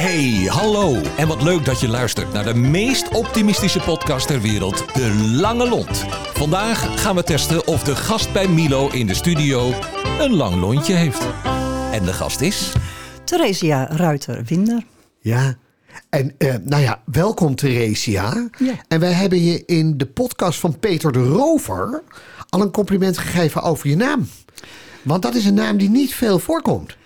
Hey, hallo. En wat leuk dat je luistert naar de meest optimistische podcast ter wereld, De Lange Lont. Vandaag gaan we testen of de gast bij Milo in de studio een lang lontje heeft. En de gast is... Theresia Ruiter-Winder. Ja, en eh, nou ja, welkom Theresia. Ja. En wij hebben je in de podcast van Peter de Rover al een compliment gegeven over je naam. Want dat is een naam die niet veel voorkomt.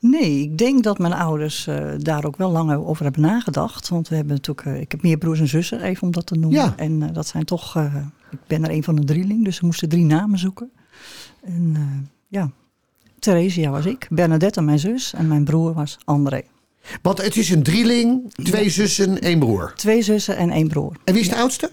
Nee, ik denk dat mijn ouders eh, daar ook wel lang over hebben nagedacht. Want we hebben natuurlijk, eh, ik heb meer broers en zussen, even om dat te noemen. Ja. En eh, dat zijn toch, ik ben er een van de drieling, dus we moesten drie namen zoeken. En ja, Theresia was ik, Bernadette mijn zus en mijn broer was André. Want het is een drieling, twee zussen, één broer. Twee zussen en één broer. En wie is de oudste?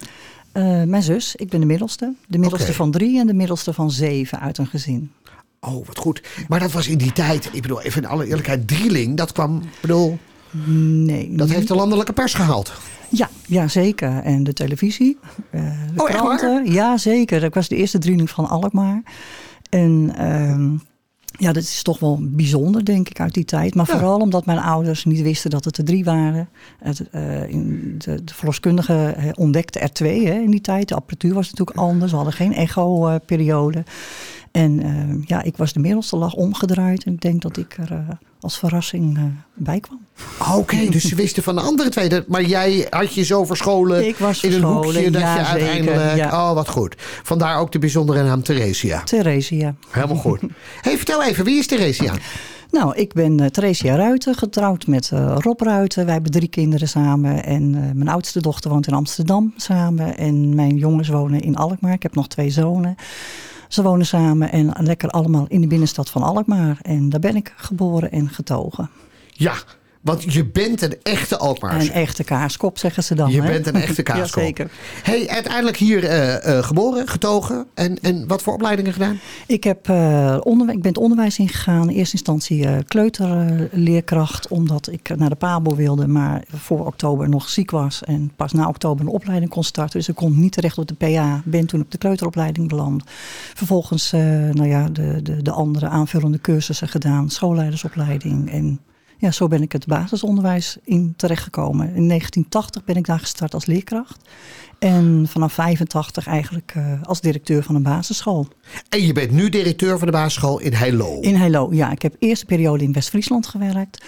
Eh, mijn zus, ik ben de middelste. De middelste van drie en de middelste van zeven uit een gezin. Oh, wat goed. Maar dat was in die tijd, ik bedoel, even in alle eerlijkheid, drieling, dat kwam, ik bedoel, Nee. dat heeft de landelijke pers gehaald. Ja, ja, zeker. En de televisie, eh, de Oh, echt waar? kranten. Ja, zeker. Ik was de eerste drieling van Alkmaar. En ehm, ja, dat is toch wel bijzonder, denk ik, uit die tijd. Maar Ja. vooral omdat mijn ouders niet wisten dat het er drie waren. Het, eh, in de, de verloskundige eh, ontdekte er twee hè, in die tijd. De apparatuur was natuurlijk anders. We hadden geen echo-periode. En eh, ja, ik was de middelste, lag omgedraaid. En ik denk dat ik er als verrassing eh, bij kwam. Oké, dus ze wisten van de andere twee. dat- Maar jij had je zo verscholen Ik was in een verscholen, hoekje dat ja, je zeker, uiteindelijk... ja. Oh, wat goed. Vandaar ook de bijzondere naam Theresia. Theresia. Helemaal goed. hey, vertel even, wie is Theresia? Nou, ik ben eh, Theresia Ruiten, getrouwd met eh, Rob Ruiten. Wij hebben drie kinderen samen. En mijn oudste dochter woont in Amsterdam samen. En mijn jongens wonen in Alkmaar. Ik heb nog twee zonen. Ze wonen samen en lekker allemaal in de binnenstad van Alkmaar. En daar ben ik geboren en getogen. Ja, want je bent een echte Alkmaarse. Een echte kaaskop, zeggen ze dan. Je hè? bent een echte kaaskop. Jazeker. Hey, uiteindelijk hier eh, eh, geboren, getogen. En, en wat voor opleidingen gedaan? Ik, heb, eh, onderwijs, ik ben het onderwijs ingegaan. In eerste instantie kleuterleerkracht. omdat ik naar de PABO wilde. Maar voor oktober nog ziek was. En pas na oktober een opleiding kon starten. Dus ik kon niet terecht op de PA. Ben toen op de kleuteropleiding beland. Vervolgens nou ja, de, de, de andere aanvullende cursussen gedaan. Schoolleidersopleiding. En ja, zo ben ik het basisonderwijs in terechtgekomen. In 1980 ben ik daar gestart als leerkracht. En vanaf 85 eigenlijk eh, als directeur van een basisschool. En je bent nu directeur van de basisschool in Heilo. In Heilo, ja. Ik heb eerste periode in West-Friesland gewerkt.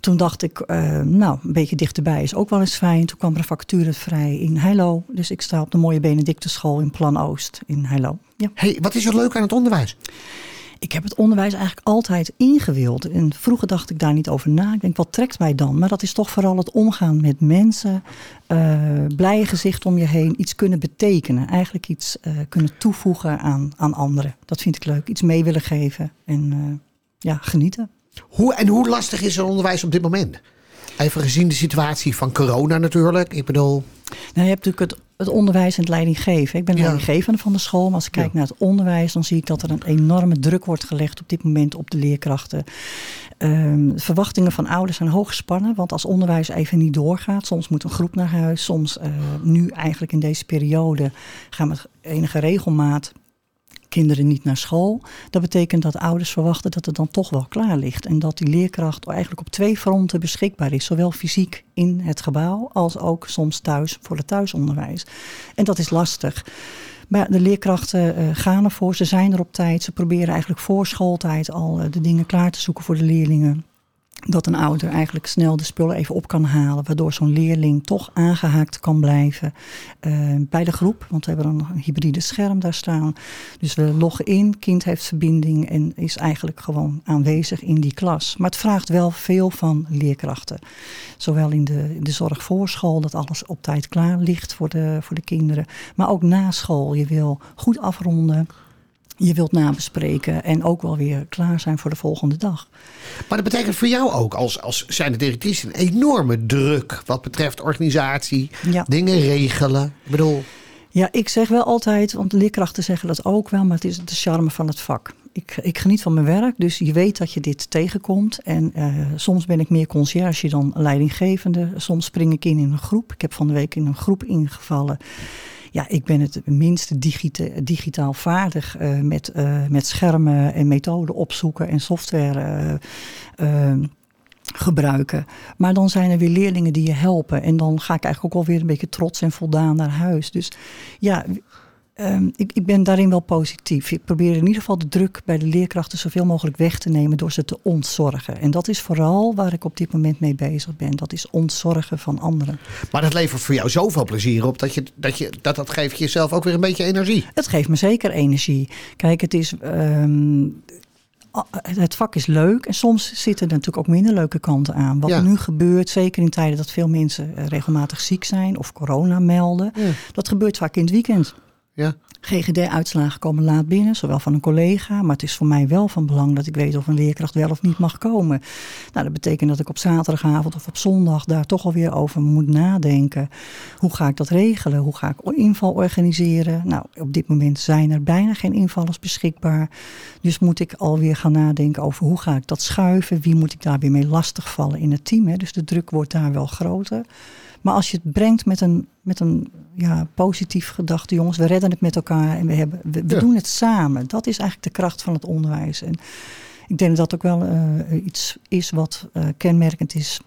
Toen dacht ik, eh, nou, een beetje dichterbij is ook wel eens fijn. Toen kwam er een vacature vrij in Heilo. Dus ik sta op de mooie Benedictusschool in Plan Oost in Heilo. Ja. Hey, wat is er leuk aan het onderwijs? Ik heb het onderwijs eigenlijk altijd ingewild. En vroeger dacht ik daar niet over na. Ik denk, wat trekt mij dan? Maar dat is toch vooral het omgaan met mensen. eh blije gezicht om je heen. Iets kunnen betekenen. Eigenlijk iets eh, kunnen toevoegen aan, aan anderen. Dat vind ik leuk. Iets mee willen geven. En eh, ja, genieten. Hoe, en hoe lastig is het onderwijs op dit moment? Even gezien de situatie van corona natuurlijk. Ik bedoel, Nou, je hebt natuurlijk het, het onderwijs en het leidinggeven. Ik ben Ja. leidinggevende van de school. Maar als ik kijk Ja. naar het onderwijs, dan zie ik dat er een enorme druk wordt gelegd op dit moment op de leerkrachten. Ehm, de verwachtingen van ouders zijn hoog gespannen. Want als onderwijs even niet doorgaat, soms moet een groep naar huis. Soms eh, nu eigenlijk in deze periode gaan met enige regelmaat kinderen niet naar school. Dat betekent dat ouders verwachten dat het dan toch wel klaar ligt. En dat die leerkracht eigenlijk op twee fronten beschikbaar is. Zowel fysiek in het gebouw als ook soms thuis voor het thuisonderwijs. En dat is lastig. Maar de leerkrachten eh, gaan ervoor, ze zijn er op tijd. Ze proberen eigenlijk voor schooltijd al eh, de dingen klaar te zoeken voor de leerlingen. Dat een ouder eigenlijk snel de spullen even op kan halen, waardoor zo'n leerling toch aangehaakt kan blijven eh, bij de groep. Want we hebben een, een hybride scherm daar staan. Dus we loggen in, kind heeft verbinding en is eigenlijk gewoon aanwezig in die klas. Maar het vraagt wel veel van leerkrachten. Zowel in de, in de zorg voor school, dat alles op tijd klaar ligt voor de, voor de kinderen. Maar ook na school. Je wil goed afronden. Je wilt nabespreken en ook wel weer klaar zijn voor de volgende dag. maar dat betekent voor jou ook als, als zijnde directrice een enorme druk wat betreft organisatie, Ja. dingen regelen. Ik bedoel, Ja, ik zeg wel altijd, want leerkrachten zeggen dat ook wel, maar het is de charme van het vak. Ik, ik geniet van mijn werk, dus je weet dat je dit tegenkomt. En eh, soms ben ik meer conciërge dan leidinggevende. Soms spring ik in in een groep. Ik heb van de week in een groep ingevallen. Ja, ik ben het minste digita digitaal vaardig eh, met, eh, met schermen en methoden opzoeken en software. eh, eh, gebruiken. Maar dan zijn er weer leerlingen die je helpen. En dan ga ik eigenlijk ook alweer een beetje trots en voldaan naar huis. Dus ja, Ehm, ik, ik, ben daarin wel positief. Ik probeer in ieder geval de druk bij de leerkrachten zoveel mogelijk weg te nemen door ze te ontzorgen. En dat is vooral waar ik op dit moment mee bezig ben. Dat is ontzorgen van anderen. Maar dat levert voor jou zoveel plezier op dat je, dat, je, dat, dat geeft jezelf ook weer een beetje energie. Het geeft me zeker energie. Kijk, het is. Ehm, het vak is leuk en soms zitten er natuurlijk ook minder leuke kanten aan. Wat nu gebeurt, zeker in tijden dat veel mensen eh, regelmatig ziek zijn of corona melden, dat gebeurt vaak in het weekend. Ja. GGD-uitslagen komen laat binnen, zowel van een collega, maar het is voor mij wel van belang dat ik weet of een leerkracht wel of niet mag komen. Nou, dat betekent dat ik op zaterdagavond of op zondag daar toch alweer over moet nadenken. Hoe ga ik dat regelen? Hoe ga ik inval organiseren? Nou, op dit moment zijn er bijna geen invallers beschikbaar. Dus moet ik alweer gaan nadenken over hoe ga ik dat schuiven? Wie moet ik daar weer mee lastigvallen in het team? Hè? Dus de druk wordt daar wel groter. Maar als je het brengt met een, met een ja, positief gedachte, jongens, we redden het met elkaar en we, hebben, we, doen het samen. Dat is eigenlijk de kracht van het onderwijs. En ik denk dat dat ook wel uh, iets is wat uh, kenmerkend is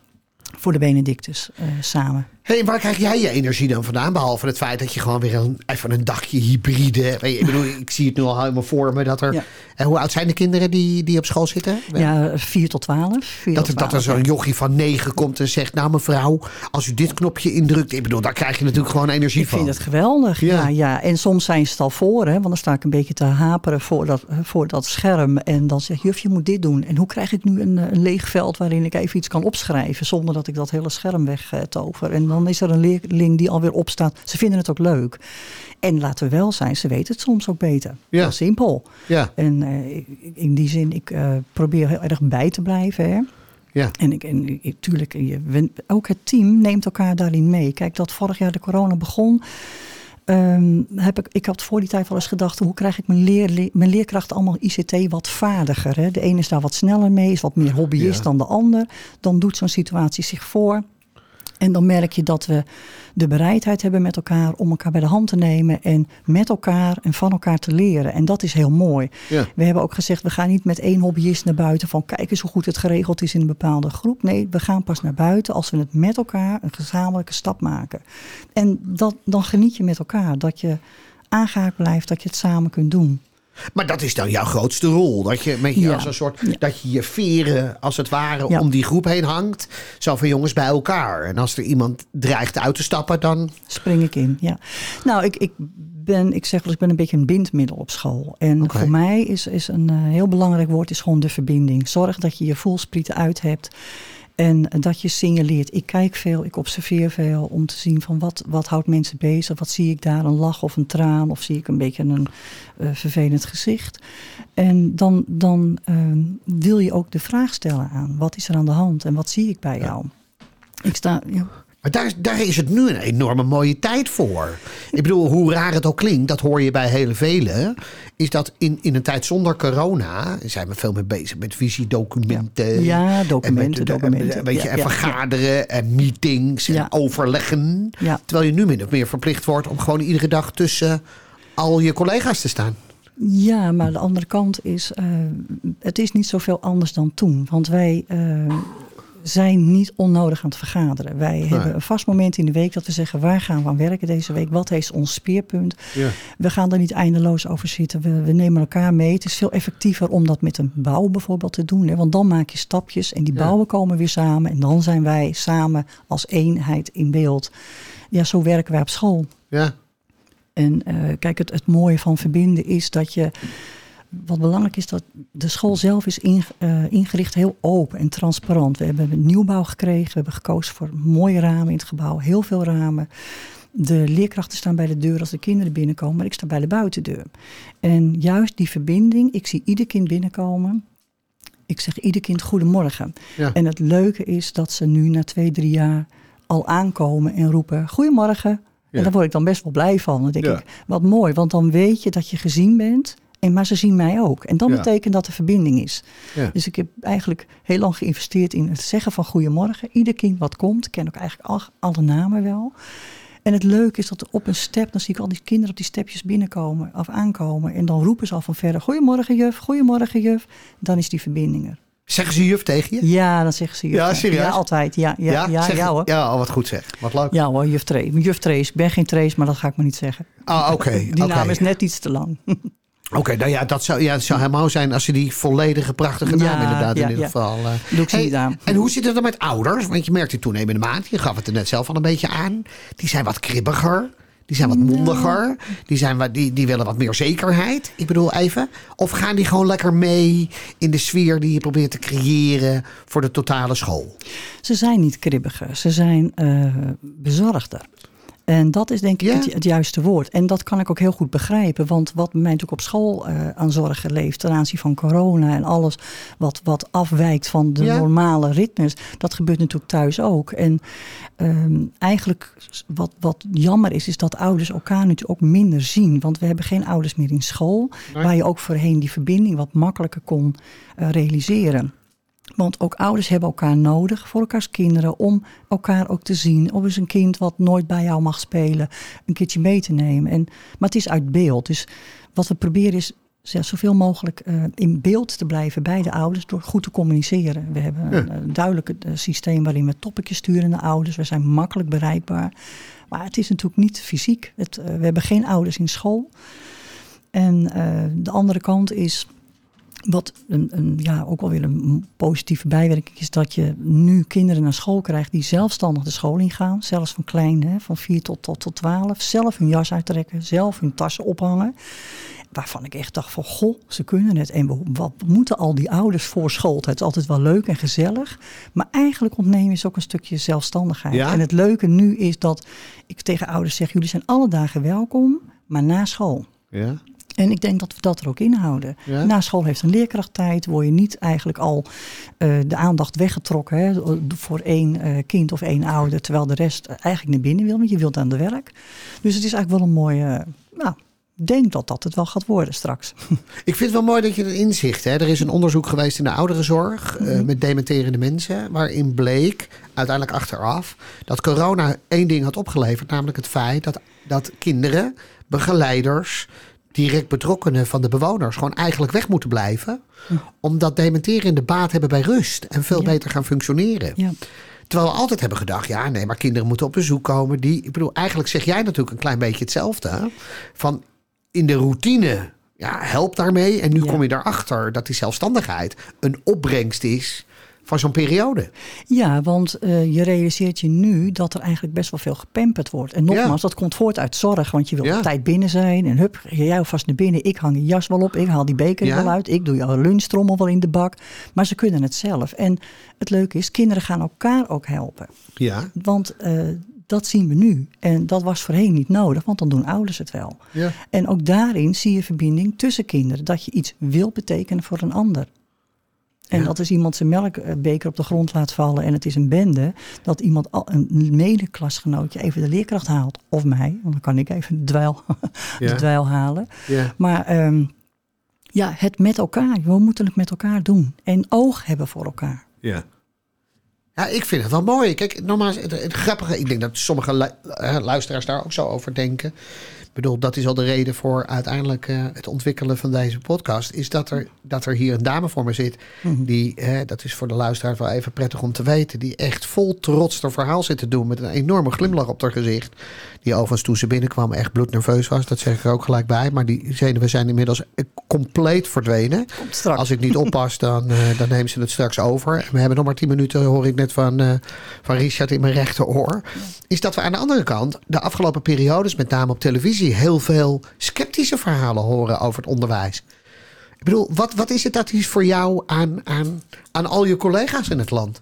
voor de Benedictus uh, samen. Hey, waar krijg jij je energie dan vandaan? Behalve het feit dat je gewoon weer een, even een dagje hybride. Ik bedoel, ik zie het nu al helemaal voor me dat er. Ja. En hoe oud zijn de kinderen die, die op school zitten? Ja, 4 tot 12. dat, er, dat er zo'n jochie van 9 komt en zegt: Nou, mevrouw, als u dit knopje indrukt. Ik bedoel, daar krijg je natuurlijk gewoon energie ik van. Ik vind het geweldig. Ja. ja. En soms zijn ze het al voor, hè, want dan sta ik een beetje te haperen voor dat, voor dat scherm. En dan zeg juf, je moet dit doen. En hoe krijg ik nu een, een leeg veld waarin ik even iets kan opschrijven zonder dat ik dat hele scherm wegtover? En dan is er een leerling die alweer opstaat. Ze vinden het ook leuk. En laten we wel zijn, ze weten het soms ook beter. Ja. Heel simpel. Ja. En uh, in die zin, ik uh, probeer heel erg bij te blijven. Hè. Ja. En, ik, en tuurlijk, je, ook het team neemt elkaar daarin mee. Kijk, dat vorig jaar de corona begon. Um, heb ik, ik had voor die tijd wel eens gedacht, hoe krijg ik mijn, leer, mijn leerkrachten allemaal ICT wat vaardiger? Hè? De ene is daar wat sneller mee, is wat meer hobbyist ja. dan de ander. Dan doet zo'n situatie zich voor. En dan merk je dat we de bereidheid hebben met elkaar om elkaar bij de hand te nemen en met elkaar en van elkaar te leren. En dat is heel mooi. Ja. We hebben ook gezegd, we gaan niet met één hobbyist naar buiten van kijk eens hoe goed het geregeld is in een bepaalde groep. Nee, we gaan pas naar buiten als we het met elkaar een gezamenlijke stap maken. En dat, dan geniet je met elkaar, dat je aangehaakt blijft, dat je het samen kunt doen. Maar dat is dan jouw grootste rol. Dat je, met je Ja. als een soort, dat je je veren als het ware Ja. om die groep heen hangt. Zo van jongens bij elkaar. En als er iemand dreigt uit te stappen, dan. Spring ik in, ja. Nou, ik, ik ben, ik zeg wel, ik ben een beetje een bindmiddel op school. En voor mij is, is een eh, heel belangrijk woord is gewoon de verbinding. Zorg dat je je voelsprieten uit hebt. En dat je signaleert. Ik kijk veel, ik observeer veel om te zien van wat, wat houdt mensen bezig. Wat zie ik daar, een lach of een traan of zie ik een beetje een eh, vervelend gezicht. En dan, dan eh, wil je ook de vraag stellen aan. Wat is er aan de hand en wat zie ik bij jou? Ik sta, ja, Maar daar, daar is het nu een enorme mooie tijd voor. Ik bedoel, hoe raar het ook klinkt, dat hoor je bij hele velen. Is dat in, in een tijd zonder corona zijn we veel meer bezig met visiedocumenten. Ja, en documenten, met, documenten. En, weet je, Ja, en ja, vergaderen en meetings en overleggen. Terwijl je nu min of meer verplicht wordt om gewoon iedere dag tussen al je collega's te staan. Ja, maar de andere kant is, eh, het is niet zoveel anders dan toen. Want wij eh, zijn niet onnodig aan het vergaderen. Wij hebben een vast moment in de week dat we zeggen, waar gaan we aan werken deze week? Wat is ons speerpunt? Ja. We gaan er niet eindeloos over zitten. We, we nemen elkaar mee. Het is veel effectiever om dat met een bouw bijvoorbeeld te doen. Hè? Want dan maak je stapjes en die Ja. bouwen komen weer samen. En dan zijn wij samen als eenheid in beeld. Ja, zo werken wij op school. Ja, En eh, kijk, het, het mooie van verbinden is dat je. Wat belangrijk is, dat de school zelf is eh, ingericht heel open en transparant. We hebben een nieuwbouw gekregen. We hebben gekozen voor mooie ramen in het gebouw. Heel veel ramen. De leerkrachten staan bij de deur als de kinderen binnenkomen. Maar ik sta bij de buitendeur. En juist die verbinding. Ik zie ieder kind binnenkomen. Ik zeg ieder kind goedemorgen. Ja. En het leuke is dat ze nu na twee, drie jaar al aankomen en roepen goedemorgen. Ja. En daar word ik dan best wel blij van. Dan denk Ja. ik, wat mooi, want dan weet je dat je gezien bent. En, maar ze zien mij ook. En dat Ja. betekent dat er verbinding is. Ja. Dus ik heb eigenlijk heel lang geïnvesteerd in het zeggen van goedemorgen. Ieder kind wat komt. Ik ken ook eigenlijk al, alle namen wel. En het leuke is dat op een step, dan zie ik al die kinderen op die stepjes binnenkomen of aankomen. En dan roepen ze al van verder, goedemorgen juf, goedemorgen juf. Dan is die verbinding er. Zeggen ze juf tegen je? Ja, dan zeggen ze juf. Ja, serieus? Ja, altijd. Ja, ja, ja, ja, Zeg- ja hoor. Ja, oh, wat goed zeg. Wat leuk. Ja hoor, juf Trace. Juf Trace. Ik ben geen Trace, maar dat ga ik maar niet zeggen. Ah, oké. Die oké. naam is net iets te lang. Oké, nou ja, dat zou, ja, zou helemaal zijn als ze die volledige prachtige naam Ja, inderdaad ja, in ieder ja. geval. niet aan. En hoe zit het dan met ouders? Want je merkt die toenemende maat. Je gaf het er net zelf al een beetje aan. Die zijn wat kribbiger. Die zijn wat mondiger. Die, zijn wat, die, die willen wat meer zekerheid. Ik bedoel even. Of gaan die gewoon lekker mee in de sfeer die je probeert te creëren voor de totale school? Ze zijn niet kribbiger, ze zijn eh, bezorgder. En dat is denk ik Ja. het, het juiste woord. En dat kan ik ook heel goed begrijpen. Want wat mij natuurlijk op school eh, aan zorgen leeft... ten aanzien van corona en alles wat, wat afwijkt van de Ja. normale ritmes... dat gebeurt natuurlijk thuis ook. En ehm, eigenlijk wat, wat jammer is... is dat ouders elkaar natuurlijk ook minder zien. Want we hebben geen ouders meer in school... Nee. waar je ook voorheen die verbinding wat makkelijker kon eh, realiseren. Want ook ouders hebben elkaar nodig voor elkaars kinderen om elkaar ook te zien. Of eens een kind wat nooit bij jou mag spelen, een keertje mee te nemen. En, maar het is uit beeld. Dus wat we proberen is ja, zoveel mogelijk eh, in beeld te blijven bij de ouders door goed te communiceren. We hebben een, een duidelijk eh, systeem waarin we toppetjes sturen naar ouders. We zijn makkelijk bereikbaar. Maar het is natuurlijk niet fysiek. Het, eh, we hebben geen ouders in school. En de andere kant is wat een, een, ja, ook wel weer een positieve bijwerking is dat je nu kinderen naar school krijgt die zelfstandig de school ingaan. Zelfs van klein, hè, van 4 tot, tot, tot 12. Zelf hun jas uittrekken, zelf hun tassen ophangen. Waarvan ik echt dacht van, goh, ze kunnen het. En we- wat moeten al die ouders voor schooltijd? Het is altijd wel leuk en gezellig. Maar eigenlijk ontnemen is ook een stukje zelfstandigheid. Ja? En het leuke nu is dat ik tegen ouders zeg, jullie zijn alle dagen welkom, maar na school. Ja. En ik denk dat we dat er ook inhouden. Ja? Na school heeft een leerkrachttijd. Word je niet eigenlijk al eh, de aandacht weggetrokken hè, voor één eh, kind of één ouder. Terwijl de rest eigenlijk naar binnen wil, want je wilt aan de werk. Dus het is eigenlijk wel een mooie. nou, ik denk dat dat het wel gaat worden straks. Ik vind het wel mooi dat je het inzicht. Hè? Er is een onderzoek geweest in de ouderenzorg eh, met dementerende mensen. Waarin bleek, uiteindelijk achteraf, dat corona één ding had opgeleverd. Namelijk het feit dat, dat kinderen, begeleiders, direct betrokkenen van de bewoners gewoon eigenlijk weg moeten blijven. Omdat dementerende baat hebben bij rust en veel Ja. beter gaan functioneren. Ja. Terwijl we altijd hebben gedacht, ja, nee, maar kinderen moeten op bezoek komen. Die, ik bedoel, eigenlijk zeg jij natuurlijk een klein beetje hetzelfde. hè? Van in de routine, ja, help daarmee. En nu Ja. kom je erachter dat die zelfstandigheid een opbrengst is van zo'n periode. Ja, want eh, je realiseert je nu dat er eigenlijk best wel veel gepamperd wordt. En nogmaals, Ja. dat komt voort uit zorg. Want je wil Ja. op tijd binnen zijn. En hup, ga jij alvast naar binnen. Ik hang je jas wel op. Ik haal die beker er Ja. wel uit. Ik doe jouw lunchtrommel wel in de bak. Maar ze kunnen het zelf. En het leuke is, kinderen gaan elkaar ook helpen. Ja, Want eh, dat zien we nu. En dat was voorheen niet nodig, want dan doen ouders het wel. ja. En ook daarin zie je verbinding tussen kinderen. Dat je iets wil betekenen voor een ander. En Ja. dat is iemand zijn melkbeker op de grond laat vallen en het is een bende. Dat iemand, al- een medeklasgenootje, even de leerkracht haalt. Of mij, want dan kan ik even de dweil, de dweil halen. ja. Maar ehm, ja, het met elkaar. We moeten het met elkaar doen. En oog hebben voor elkaar. Ja. Ja, ik vind het wel mooi. Kijk, nogmaals, het, het grappige, ik denk dat sommige lu- luisteraars daar ook zo over denken. Ik bedoel, dat is al de reden voor uiteindelijk eh, het ontwikkelen van deze podcast. Is dat er, dat er hier een dame voor me zit. Die, hè, dat is voor de luisteraars wel even prettig om te weten. Die echt vol trots haar verhaal zit te doen. Met een enorme glimlach op haar gezicht. Die overigens toen ze binnenkwam echt bloednerveus was. Dat zeg ik er ook gelijk bij. Maar die zenuwen zijn inmiddels compleet verdwenen. Als ik niet oppas, dan, eh, dan nemen ze het straks over. En we hebben nog maar tien minuten, hoor ik net van, eh, van Richard in mijn rechteroor. Is dat we aan de andere kant de afgelopen periodes, met name op televisie, heel veel sceptische verhalen horen over het onderwijs. Ik bedoel, wat, wat is het dat is voor jou aan, aan, aan al je collega's in het land?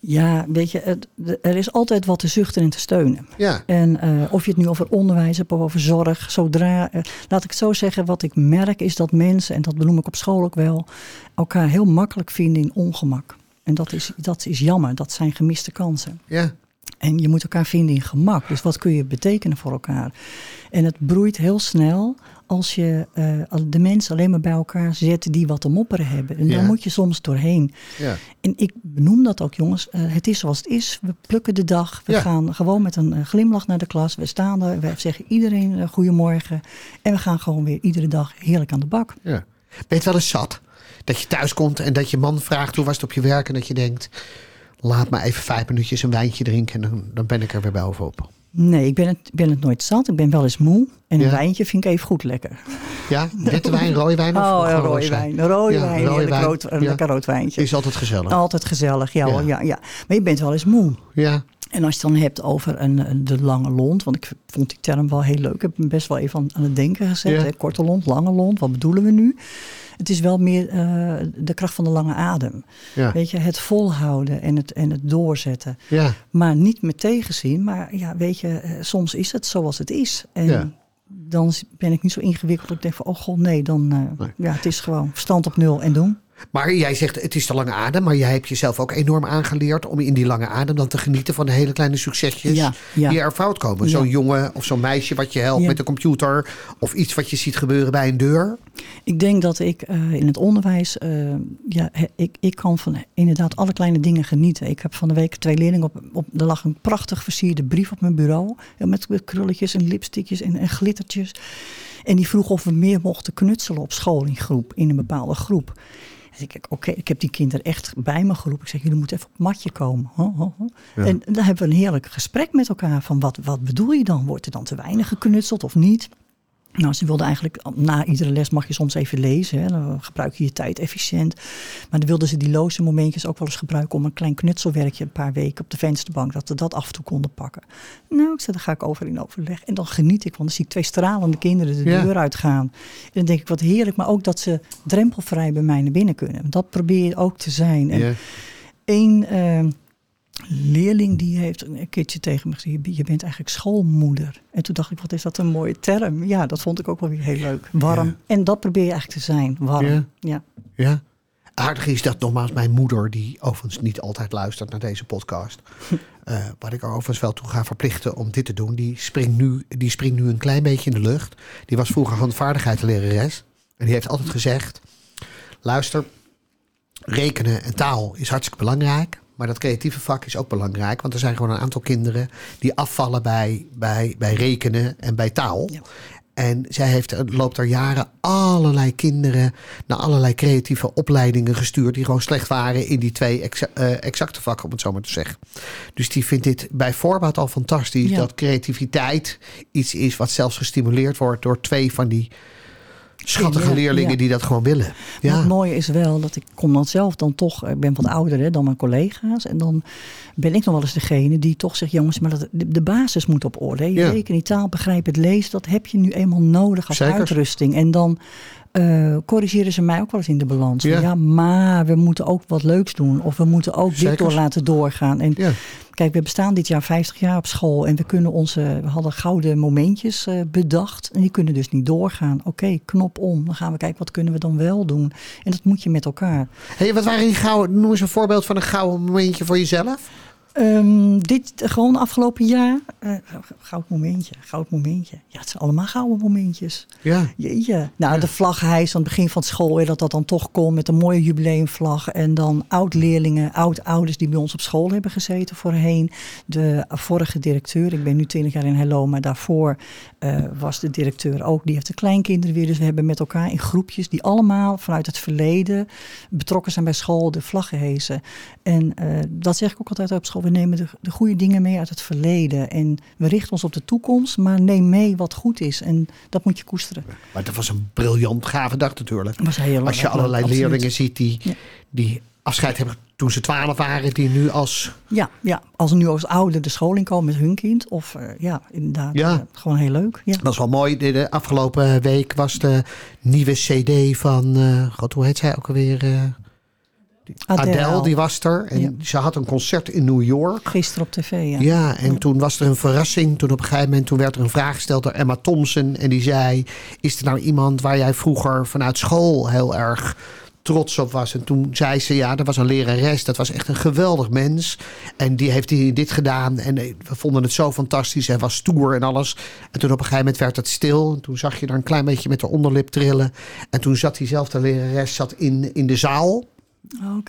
Ja, weet je, er is altijd wat te zuchten en te steunen. Ja, En eh, of je het nu over onderwijs hebt of over zorg, zodra, eh, laat ik het zo zeggen, wat ik merk is dat mensen, en dat benoem ik op school ook wel, elkaar heel makkelijk vinden in ongemak. En dat is, dat is jammer, dat zijn gemiste kansen. ja, En je moet elkaar vinden in gemak. Dus wat kun je betekenen voor elkaar? En het broeit heel snel als je eh, de mensen alleen maar bij elkaar zet die wat te mopperen hebben. En Ja. daar moet je soms doorheen. ja. En ik benoem dat ook, jongens. Eh, het is zoals het is. We plukken de dag. We Ja. gaan gewoon met een eh, glimlach naar de klas. We staan er. We zeggen iedereen goedemorgen. En we gaan gewoon weer iedere dag heerlijk aan de bak. ja. Ben je het wel eens zat? Dat je thuis komt en dat je man vraagt hoe was het op je werk. En dat je denkt, laat me even vijf minuutjes een wijntje drinken. En dan, dan ben ik er weer bovenop. Nee, ik ben het, ik ben het nooit zat. Ik ben wel eens moe. En een wijntje vind ik even goed lekker. Ja, witte wijn, rode wijn of Oh, rode wijn. Een rode Ja, wijn. wijn. rood, een Ja. lekker rood wijntje. Is altijd gezellig. Altijd gezellig, ja, Ja. ja, ja. Maar je bent wel eens moe. Ja, En als je het dan hebt over een, de lange lont, want ik vond die term wel heel leuk. Ik heb hem best wel even aan, aan het denken gezet. Hè? Korte lont, lange lont, wat bedoelen we nu? Het is wel meer eh, de kracht van de lange adem. ja, Weet je, het volhouden en het, en het doorzetten. ja. Maar niet met tegenzin. Maar ja, weet je, eh, soms is het zoals het is. En Ja. dan ben ik niet zo ingewikkeld. dat Ik denk van, oh god, nee, dan... eh, Nee. Ja, het is gewoon verstand op nul en doen. Maar jij zegt het is de lange adem, maar jij hebt jezelf ook enorm aangeleerd om in die lange adem dan te genieten van de hele kleine succesjes Ja, ja. die er fout komen. Ja. Zo'n jongen of zo'n meisje wat je helpt met de computer of iets wat je ziet gebeuren bij een deur. Ik denk dat ik eh, in het onderwijs, eh, ja, ik, ik kan van inderdaad alle kleine dingen genieten. Ik heb van de week twee leerlingen op, op er lag een prachtig versierde brief op mijn bureau. Met, met krulletjes en lipstickjes en, en glittertjes. En die vroeg of we meer mochten knutselen op school in groep, in een bepaalde groep. Dus ik oké, ik heb die kinderen echt bij me geroepen. Ik zeg, jullie moeten even op het matje komen. Ho, ho, ho. Ja. En dan hebben we een heerlijk gesprek met elkaar. Van wat, wat bedoel je dan? Wordt er dan te weinig geknutseld of niet? Nou, ze wilden eigenlijk, na iedere les mag je soms even lezen. Hè, dan gebruik je je tijd efficiënt. Maar dan wilden ze die loze momentjes ook wel eens gebruiken om een klein knutselwerkje een paar weken op de vensterbank, dat we dat af en toe konden pakken. Nou, ik zei, daar ga ik over in overleg. En dan geniet ik, want dan zie ik twee stralende kinderen de Ja. deur uitgaan. En dan denk ik, wat heerlijk, maar ook dat ze drempelvrij bij mij naar binnen kunnen. Dat probeer je ook te zijn. En Ja. één eh, leerling die heeft een keertje tegen me gezegd: Je bent eigenlijk schoolmoeder. En toen dacht ik: Wat is dat een mooie term? Ja, dat vond ik ook wel weer heel leuk. Warm. Ja. En dat probeer je eigenlijk te zijn: warm. Ja. Ja. Ja. Aardig is dat nogmaals mijn moeder, die overigens niet altijd luistert naar deze podcast. eh, wat ik er overigens wel toe ga verplichten om dit te doen. Die springt, nu, die springt nu een klein beetje in de lucht. Die was vroeger handvaardigheidslerares. En die heeft altijd gezegd: luister, rekenen en taal is hartstikke belangrijk. Maar dat creatieve vak is ook belangrijk. Want er zijn gewoon een aantal kinderen die afvallen bij, bij, bij rekenen en bij taal. Ja. En zij heeft, loopt er jaren allerlei kinderen naar allerlei creatieve opleidingen gestuurd. die gewoon slecht waren in die twee exa- eh, exacte vakken, om het zo maar te zeggen. Dus die vindt dit bij voorbaat al fantastisch. Ja. Dat creativiteit iets is wat zelfs gestimuleerd wordt door twee van die schattige leerlingen ja. die dat gewoon willen. Maar Ja, het mooie is wel dat ik kom dan zelf dan toch, ik ben wat ouder hè, dan mijn collega's. En dan ben ik nog wel eens degene die toch zegt, jongens, maar dat, de, basis moet op orde. hè. Je Ja. rekenen, taal, begrijpen, het lezen, dat heb je nu eenmaal nodig als Zeker. uitrusting. En dan eh, corrigeren ze mij ook wel eens in de balans. Ja. Ja. maar we moeten ook wat leuks doen. Of we moeten ook Zeker. dit door laten doorgaan. En ja. Kijk, we bestaan dit jaar 50 jaar op school en we kunnen onze, we hadden gouden momentjes eh, bedacht en die kunnen dus niet doorgaan. Oké, knop om, dan gaan we kijken wat kunnen we dan wel doen. En dat moet je met elkaar. Hey, wat waren die gouden, noem eens een voorbeeld van een gouden momentje voor jezelf. Ehm, dit gewoon afgelopen jaar, eh, goud momentje, goud momentje. Ja, het zijn allemaal gouden momentjes. Ja, Jeetje. Nou, de vlaghijs aan het begin van school, dat dat dan toch kon met een mooie jubileumvlag. En dan oud-leerlingen, oud-ouders die bij ons op school hebben gezeten voorheen. De vorige directeur, ik ben nu 20 jaar in Hello, maar daarvoor eh, was de directeur ook. Die heeft de kleinkinderen weer. Dus we hebben met elkaar in groepjes die allemaal vanuit het verleden betrokken zijn bij school, de vlaggen hezen. En eh, dat zeg ik ook altijd op school. We nemen de, de goede dingen mee uit het verleden. En we richten ons op de toekomst, maar neem mee wat goed is. En dat moet je koesteren. maar dat was een briljant gave dag natuurlijk. Was heel Als je allerlei absoluut. leerlingen ziet die, Ja. die afscheid hebben toen ze twaalf waren, die nu als... Ja, ja, als nu als ouder de school in komen met hun kind. Of eh, ja, inderdaad. Ja. eh, gewoon heel leuk. Ja. Dat is wel mooi. De, de afgelopen week was de nieuwe cd van... eh, God, hoe heet zij ook alweer? Adele. die was er. En Ja. ze had een concert in New York. Gisteren op tv, ja. Ja, en toen was er een verrassing. Toen op een gegeven moment toen werd er een vraag gesteld door Emma Thompson. En die zei, is er nou iemand waar jij vroeger vanuit school heel erg trots op was? En toen zei ze, ja, dat was een lerares. Dat was echt een geweldig mens. En die heeft dit gedaan. En eh, we vonden het zo fantastisch. Hij was stoer en alles. En toen op een gegeven moment werd het stil. En toen zag je er een klein beetje met de onderlip trillen. En toen zat diezelfde lerares zat in, in de zaal. Oh.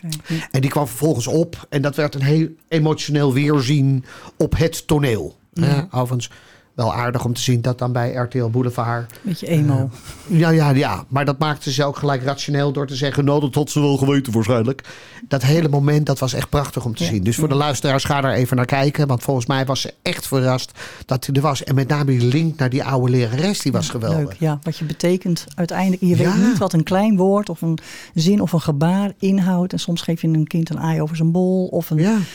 En die kwam vervolgens op. En dat werd een heel emotioneel weerzien op het toneel. Ja. overigens, wel aardig om te zien dat dan bij RTL Boulevard... Beetje emo. Ja, ja, ja. Maar dat maakte ze ook gelijk rationeel door te zeggen... nou, dat had ze wel geweten waarschijnlijk. Dat hele moment, dat was echt prachtig om te Ja. zien. Dus voor de luisteraars, ga daar even naar kijken. Want volgens mij was ze echt verrast dat hij er was. En met name die link naar die oude lerares, die was geweldig. Leuk, ja. Wat je betekent uiteindelijk. Je weet niet wat een klein woord of een zin of een gebaar inhoudt. En soms geef je een kind een aai over zijn bol. Of een,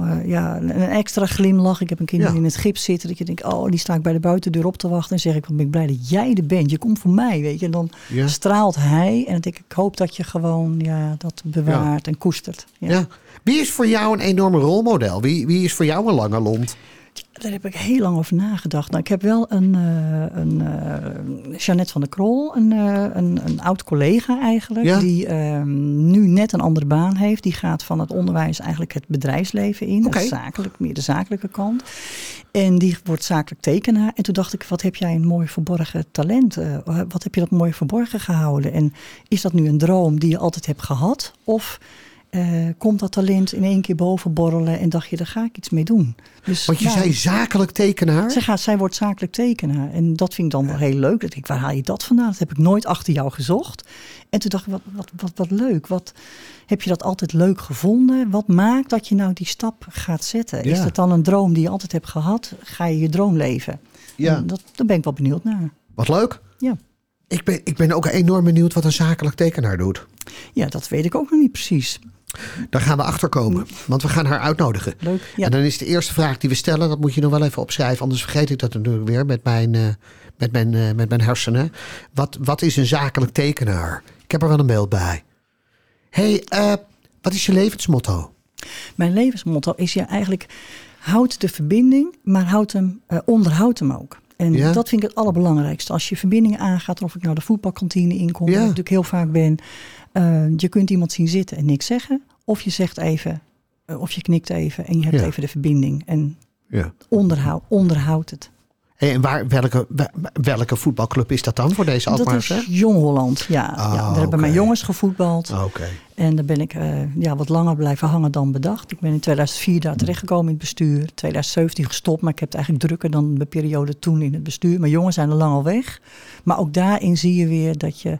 Ja, eh, ja, een extra glimlach. Ik heb een kind Ja. die in het gips zitten. Dat je denkt, oh, die sta ik bij de buitendeur op te wachten. En zeg ik, wat ben ik blij dat jij er bent. Je komt voor mij, weet je. En dan Ja. straalt hij. En dan denk ik, ik hoop dat je gewoon ja, dat bewaart en koestert. Ja. ja. Wie is voor jou een enorme rolmodel? Wie, wie is voor jou een lange lont? Daar heb ik heel lang over nagedacht. Nou, ik heb wel een, eh een eh, Jeannette van der Krol, een, eh, een, een oud collega eigenlijk, Ja. die ehm, nu net een andere baan heeft. Die gaat van het onderwijs eigenlijk het bedrijfsleven in, het zakelijk, meer de zakelijke kant. En die wordt zakelijk tekenaar. En toen dacht ik, wat heb jij een mooi verborgen talent? Wat heb je dat mooi verborgen gehouden? En is dat nu een droom die je altijd hebt gehad? Of eh, komt dat talent in één keer boven borrelen en dacht je, daar ga ik iets mee doen? Dus, Want je nou, zei zakelijk tekenaar. zij, gaat, zij wordt zakelijk tekenaar. En dat vind ik dan wel heel leuk. Dat ik, waar haal je dat vandaan? Dat heb ik nooit achter jou gezocht. En toen dacht ik, wat, wat, wat, wat leuk. Wat, heb je dat altijd leuk gevonden? Wat maakt dat je nou die stap gaat zetten? Is dat dan een droom die je altijd hebt gehad? Ga je je droom leven? Ja. En Dat, daar ben ik wel benieuwd naar. Wat leuk. Ja. Ik ben, ik ben ook enorm benieuwd wat een zakelijk tekenaar doet. ja, dat weet ik ook nog niet precies. Daar gaan we achter komen, want we gaan haar uitnodigen. Leuk. Ja. En dan is de eerste vraag die we stellen, dat moet je nog wel even opschrijven, anders vergeet ik dat natuurlijk weer met mijn, eh, met mijn, eh, met mijn hersenen. Wat, wat is een zakelijk tekenaar? Ik heb er wel een beeld bij. hey, eh, wat is je levensmotto? Mijn levensmotto is ja eigenlijk houd de verbinding, maar houd hem, onderhoud hem ook. En Ja. dat vind ik het allerbelangrijkste. Als je verbindingen aangaat, of ik nou de voetbalkantine inkom, Ja. waar ik natuurlijk heel vaak ben. Eh, je kunt iemand zien zitten en niks zeggen. Of je zegt even, eh, of je knikt even en je hebt Ja. even de verbinding. En Ja. onderhoud, onderhoud het. Hey, en waar, welke, welke voetbalclub is dat dan voor deze dat Alkmaars? is Jong Holland, ja. Ah, ja daar hebben mijn jongens gevoetbald. Oké. En daar ben ik eh, ja, wat langer blijven hangen dan bedacht. Ik ben in 2004 daar terechtgekomen in het bestuur. 2017 gestopt, maar ik heb het eigenlijk drukker dan de periode toen in het bestuur. Mijn jongens zijn er lang al weg. Maar ook daarin zie je weer dat je,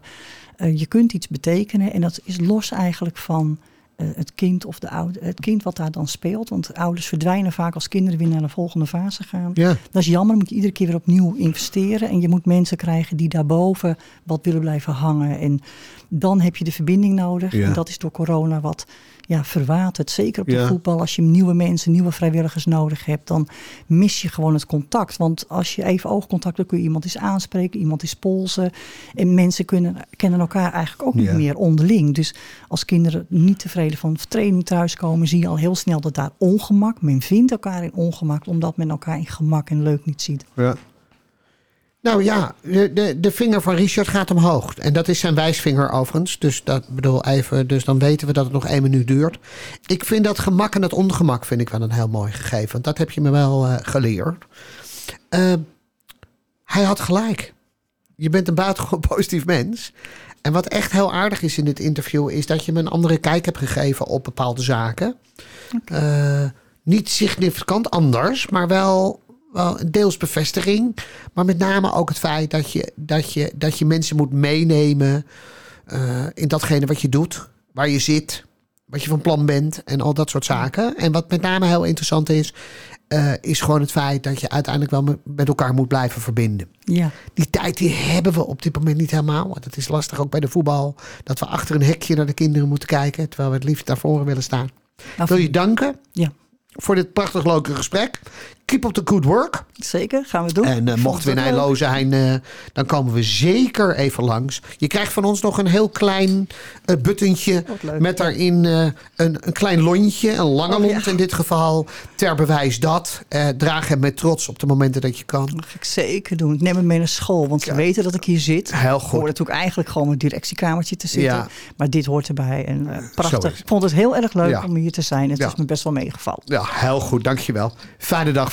eh, je kunt iets betekenen. En dat is los eigenlijk van eh, het kind of de oude, het kind wat daar dan speelt. Want ouders verdwijnen vaak als kinderen weer naar de volgende fase gaan. Ja. Dat is jammer, dan moet je iedere keer weer opnieuw investeren. En je moet mensen krijgen die daarboven wat willen blijven hangen. En dan heb je de verbinding nodig. Ja. En dat is door corona wat ja, verwaterd. Zeker op de Ja. voetbal. Als je nieuwe mensen, nieuwe vrijwilligers nodig hebt, dan mis je gewoon het contact. Want als je even oogcontact, dan kun je iemand eens aanspreken, iemand eens polsen. En mensen kunnen, kennen elkaar eigenlijk ook niet Ja. meer onderling. Dus als kinderen niet tevreden van training thuiskomen, zie je al heel snel dat daar ongemak. Men vindt elkaar in ongemak, omdat men elkaar in gemak en leuk niet ziet. Ja. Nou ja, de, de, de vinger van Richard gaat omhoog. En dat is zijn wijsvinger overigens. Dus, dat bedoel even, dus dan weten we dat het nog één minuut duurt. Ik vind dat gemak en dat ongemak vind ik wel een heel mooi gegeven. Want dat heb je me wel eh, geleerd. Eh, hij had gelijk. Je bent een buitengewoon positief mens. En wat echt heel aardig is in dit interview... is dat je me een andere kijk hebt gegeven op bepaalde zaken. Eh, niet significant anders, maar wel, wel een deels bevestiging. Maar met name ook het feit dat je, dat je, dat je mensen moet meenemen eh, in datgene wat je doet, waar je zit, wat je van plan bent en al dat soort zaken. En wat met name heel interessant is, eh, is gewoon het feit dat je uiteindelijk wel met- elkaar moet blijven verbinden. Ja, Die tijd die hebben we op dit moment niet helemaal. Want het is lastig ook bij de voetbal. Dat we achter een hekje naar de kinderen moeten kijken. Terwijl we het liefst naar voren willen staan. nou, Wil je danken ja voor dit prachtig leuke gesprek. Keep up the good work. zeker. Gaan we doen. En eh, Vond mochten we in. Eilo zijn, eh, dan komen we zeker even langs. Je krijgt van ons nog een heel klein eh buttentje. Met daarin een, een klein lontje, een lange Oh, lont ja. in dit geval. Ter bewijs dat. Draag hem met trots op de momenten dat je kan. Dat ga ik zeker doen. Ik neem hem mee naar school, want ze weten dat ik hier zit. Heel Ik goed. hoor natuurlijk eigenlijk gewoon mijn directiekamertje te zitten. Ja. Maar dit hoort erbij. En prachtig. Ik vond het heel erg leuk om hier te zijn. Het is me best wel meegevallen. Ja, heel goed. Dankjewel. Fijne dag